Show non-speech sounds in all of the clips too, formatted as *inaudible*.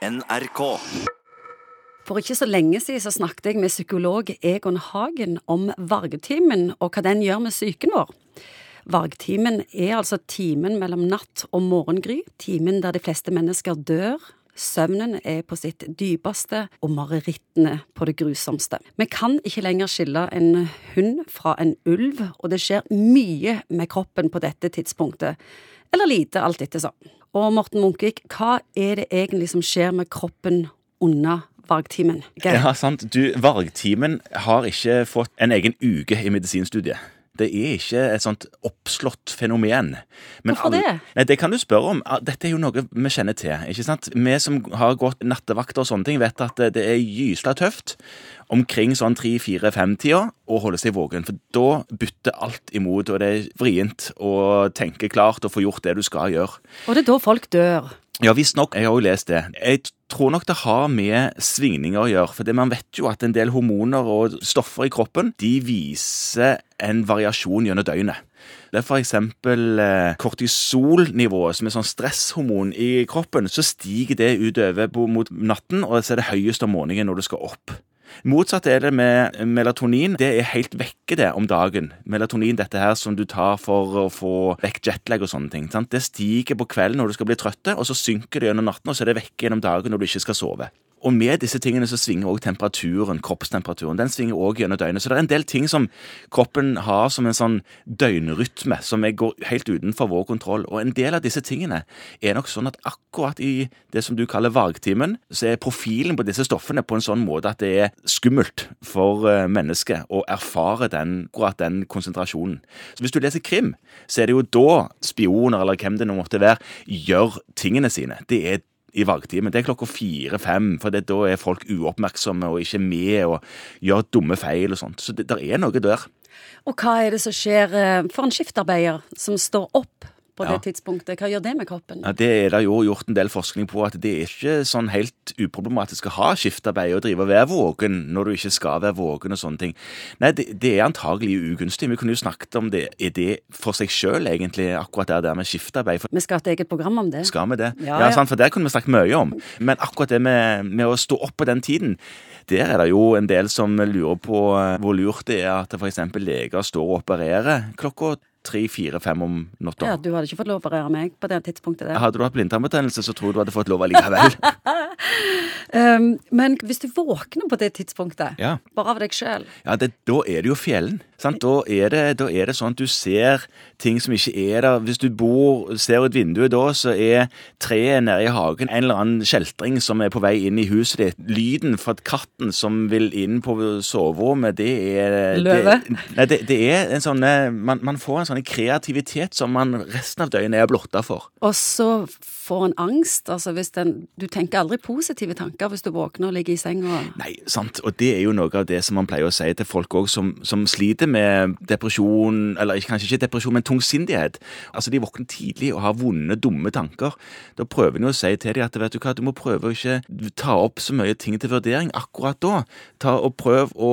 NRK. For ikke så lenge siden så snakket jeg med psykolog Egon Hagen om vargtimen og hva den gjør med psyken vår. Vargtimen er altså timen mellom natt og morgengry, timen der de fleste mennesker dør. Søvnen er på sitt dypeste og marerittene på det grusomste. Vi kan ikke lenger skille en hund fra en ulv, og det skjer mye med kroppen på dette tidspunktet. Eller lite, alt ettersom. Og Morten Munkvik, hva er det egentlig som skjer med kroppen under vargtimen? Ja, sant. Du, Vargtimen har ikke fått en egen uke i medisinstudiet. Det er ikke et sånt oppslått fenomen. Men Hvorfor det? Nei, Det kan du spørre om. Ah, Dette er jo noe vi kjenner til. ikke sant? Vi som har gått nattevakter og sånne ting, vet at det er gysla tøft omkring sånn tre-fire-fem-tida å holde seg våken. For da bytter alt imot, og det er vrient å tenke klart og få gjort det du skal gjøre. Og det er da folk dør. Ja, visstnok. Jeg har jo lest det. Jeg tror nok det har med svingninger å gjøre. For man vet jo at en del hormoner og stoffer i kroppen de viser en variasjon gjennom døgnet. Det er f.eks. Eh, kortisolnivået, som er sånn stresshormon i kroppen. Så stiger det utover mot natten, og så er det høyest om morgenen når du skal opp. Motsatt er det med melatonin. Det er helt vekke det om dagen. Melatonin, dette her som du tar for å få vekk jetlag og sånne ting. Sant? Det stiger på kvelden når du skal bli trøtte, og så synker det gjennom natten, og så er det vekke gjennom dagen når du ikke skal sove. Og med disse tingene så svinger også temperaturen, kroppstemperaturen. Den svinger også gjennom døgnet. Så det er en del ting som kroppen har som en sånn døgnrytme, som går helt utenfor vår kontroll. Og en del av disse tingene er nok sånn at akkurat i det som du kaller vargtimen, så er profilen på disse stoffene på en sånn måte at det er skummelt for eh, mennesket å erfare den, akkurat den konsentrasjonen. Så hvis du leser krim, så er det jo da spioner, eller hvem det nå måtte være, gjør tingene sine. Det er i valgtimen. Det er klokka fire-fem, for det, da er folk uoppmerksomme og ikke med og gjør dumme feil og sånt. Så det er noe der. Og hva er det som skjer eh, for en skiftarbeider som står opp på Ja. det tidspunktet? Hva gjør det med kroppen? Ja, det er det jo gjort en del forskning på, at det er ikke sånn helt uproblematisk å ha skiftarbeid og drive og være våken når du ikke skal være våken og sånne ting. Nei, det, det er antagelig ugunstig. Vi kunne jo snakket om det. Er det for seg sjøl, egentlig, akkurat det der med skiftarbeid? For Vi skal ha et eget program om det. skal vi det? Ja, Ja, ja. For det kunne vi snakket mye om. Men akkurat det med, med å stå opp på den tiden, der er det jo en del som lurer på hvor lurt det er at f.eks. leger står og opererer klokka tre, fire, fem om natta. Ja, Du hadde ikke fått lov å operere meg på det tidspunktet. der. Hadde du hatt blindtarmbetennelse, så tror jeg du hadde fått lov allikevel. *laughs* Um, men hvis du våkner på det tidspunktet, Ja. bare av deg sjøl Ja, det, Da er det jo fjellen. Sant? Da, er det, da er det sånn at du ser ting som ikke er der. Hvis du bor, ser ut vinduet da, så er treet nede i hagen en eller annen kjeltring som er på vei inn i huset ditt. Lyden fra katten som vil inn på soverommet, det er Løve? Det, nei, det, det er en sånn eh, man, man får en sånn kreativitet som man resten av døgnet er blotta for. Og så får en angst. altså hvis den, Du tenker aldri positive tanker hvis du våkner og ligger i senga. Nei, sant. Og det er jo noe av det som man pleier å si til folk òg som, som sliter med depresjon, eller kanskje ikke depresjon, men tungsindighet. Altså, de våkner tidlig og har vonde, dumme tanker. Da prøver en jo å si til dem at vet du hva, du må prøve å ikke ta opp så mye ting til vurdering akkurat da. Ta og Prøv å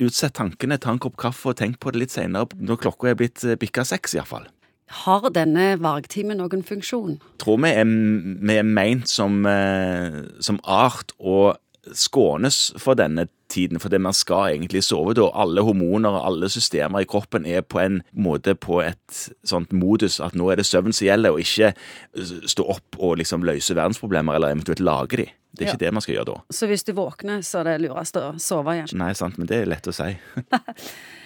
utsette tankene, ta en kopp kaffe og tenk på det litt seinere, når klokka er blitt eh, bikka seks iallfall. Har denne vargtimen noen funksjon? tror vi er, vi er meint som, eh, som art å skånes for denne tiden, fordi man skal egentlig sove da. Alle hormoner og alle systemer i kroppen er på en måte på et sånt modus at nå er det søvn som gjelder, og ikke stå opp og liksom løse verdensproblemer, eller eventuelt lage de. Det er ikke det man skal gjøre da. Så hvis du våkner, så er det lurest å sove igjen. Nei, sant, men det er lett å si. *laughs*